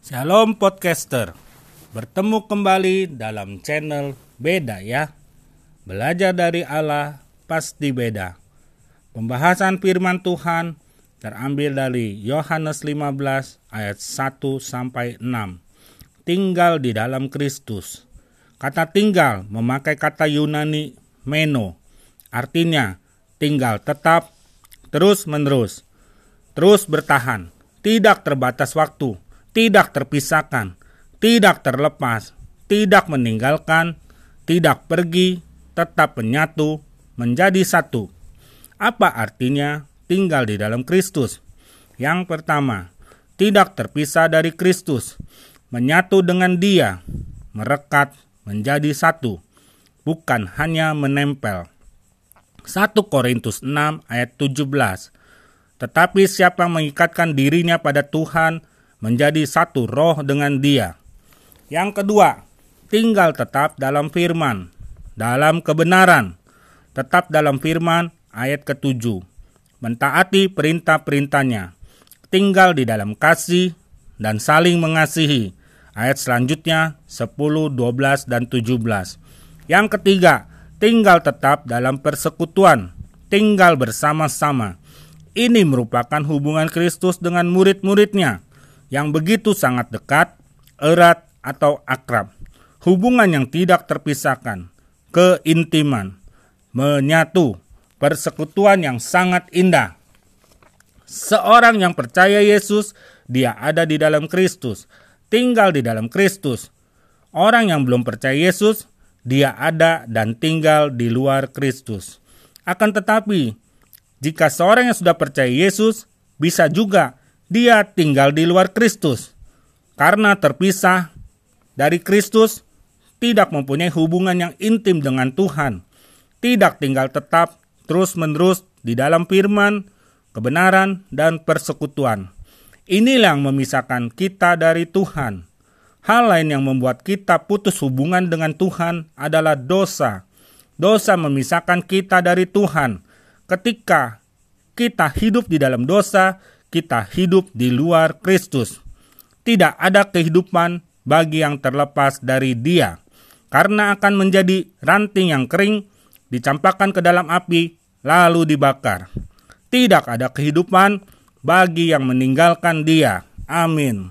Shalom podcaster. Bertemu kembali dalam channel Beda ya. Belajar dari Allah pasti beda. Pembahasan firman Tuhan terambil dari Yohanes 15 ayat 1 sampai 6 Tinggal di dalam Kristus. Kata tinggal memakai kata Yunani meno. Artinya tinggal tetap terus menerus Terus bertahan Tidak terbatas waktu tidak terpisahkan, tidak terlepas, tidak meninggalkan, tidak pergi, tetap menyatu, menjadi satu. Apa artinya tinggal di dalam Kristus? Yang pertama, tidak terpisah dari Kristus, menyatu dengan Dia, merekat menjadi satu, bukan hanya menempel. 1 Korintus 6 ayat 17 Tetapi siapa mengikatkan dirinya pada Tuhan, menjadi satu roh dengan dia. Yang kedua, tinggal tetap dalam firman, dalam kebenaran, tetap dalam firman ayat ketujuh, mentaati perintah-perintahnya, tinggal di dalam kasih dan saling mengasihi. Ayat selanjutnya 10, 12, dan 17. Yang ketiga, tinggal tetap dalam persekutuan, tinggal bersama-sama. Ini merupakan hubungan Kristus dengan murid-muridnya yang begitu sangat dekat, erat, atau akrab. Hubungan yang tidak terpisahkan, keintiman, menyatu, persekutuan yang sangat indah. Seorang yang percaya Yesus, dia ada di dalam Kristus, tinggal di dalam Kristus. Orang yang belum percaya Yesus, dia ada dan tinggal di luar Kristus. Akan tetapi, jika seorang yang sudah percaya Yesus, bisa juga dia tinggal di luar Kristus. Karena terpisah dari Kristus, tidak mempunyai hubungan yang intim dengan Tuhan, tidak tinggal tetap terus-menerus di dalam firman, kebenaran, dan persekutuan. Inilah yang memisahkan kita dari Tuhan. Hal lain yang membuat kita putus hubungan dengan Tuhan adalah dosa. Dosa memisahkan kita dari Tuhan. Ketika kita hidup di dalam dosa, kita hidup di luar Kristus. Tidak ada kehidupan bagi yang terlepas dari Dia, karena akan menjadi ranting yang kering, dicampakkan ke dalam api, lalu dibakar. Tidak ada kehidupan bagi yang meninggalkan Dia. Amin.